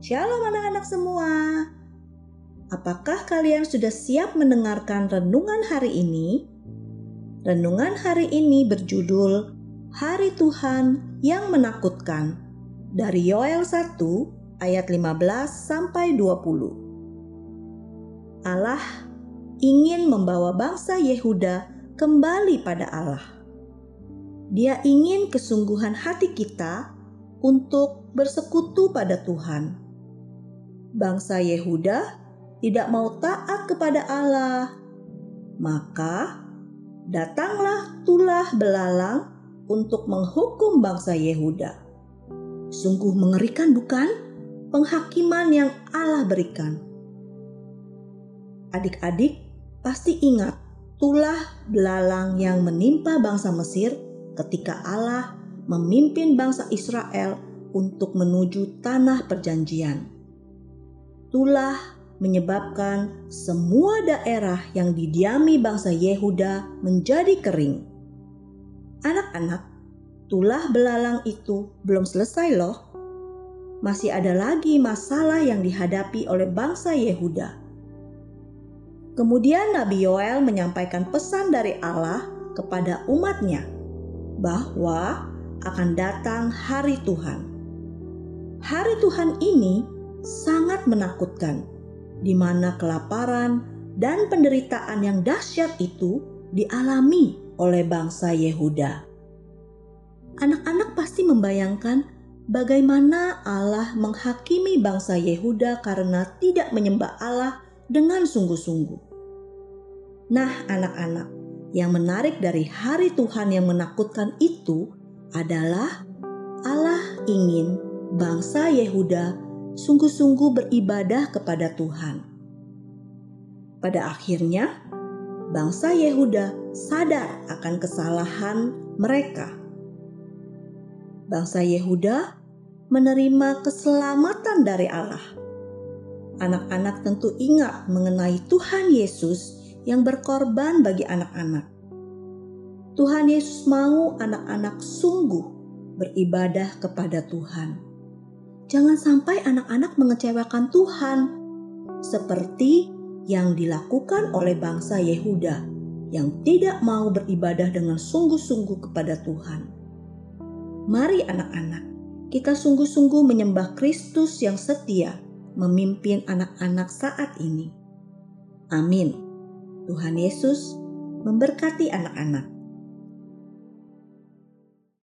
Shalom anak-anak semua. Apakah kalian sudah siap mendengarkan renungan hari ini? Renungan hari ini berjudul Hari Tuhan yang Menakutkan dari Yoel 1 ayat 15 sampai 20. Allah ingin membawa bangsa Yehuda kembali pada Allah. Dia ingin kesungguhan hati kita untuk bersekutu pada Tuhan. Bangsa Yehuda tidak mau taat kepada Allah, maka datanglah tulah belalang untuk menghukum bangsa Yehuda. Sungguh mengerikan, bukan? Penghakiman yang Allah berikan. Adik-adik pasti ingat tulah belalang yang menimpa bangsa Mesir ketika Allah memimpin bangsa Israel untuk menuju tanah perjanjian. Tulah menyebabkan semua daerah yang didiami bangsa Yehuda menjadi kering. Anak-anak, tulah belalang itu belum selesai loh. Masih ada lagi masalah yang dihadapi oleh bangsa Yehuda. Kemudian Nabi Yoel menyampaikan pesan dari Allah kepada umatnya bahwa akan datang hari Tuhan. Hari Tuhan ini sangat menakutkan di mana kelaparan dan penderitaan yang dahsyat itu dialami oleh bangsa Yehuda. Anak-anak pasti membayangkan bagaimana Allah menghakimi bangsa Yehuda karena tidak menyembah Allah dengan sungguh-sungguh. Nah, anak-anak, yang menarik dari hari Tuhan yang menakutkan itu adalah Allah ingin bangsa Yehuda sungguh-sungguh beribadah kepada Tuhan. Pada akhirnya, bangsa Yehuda sadar akan kesalahan mereka. Bangsa Yehuda menerima keselamatan dari Allah. Anak-anak tentu ingat mengenai Tuhan Yesus yang berkorban bagi anak-anak. Tuhan Yesus mau anak-anak sungguh beribadah kepada Tuhan jangan sampai anak-anak mengecewakan Tuhan, seperti yang dilakukan oleh bangsa Yehuda yang tidak mau beribadah dengan sungguh-sungguh kepada Tuhan. Mari, anak-anak, kita sungguh-sungguh menyembah Kristus yang setia memimpin anak-anak saat ini. Amin. Tuhan Yesus memberkati anak-anak.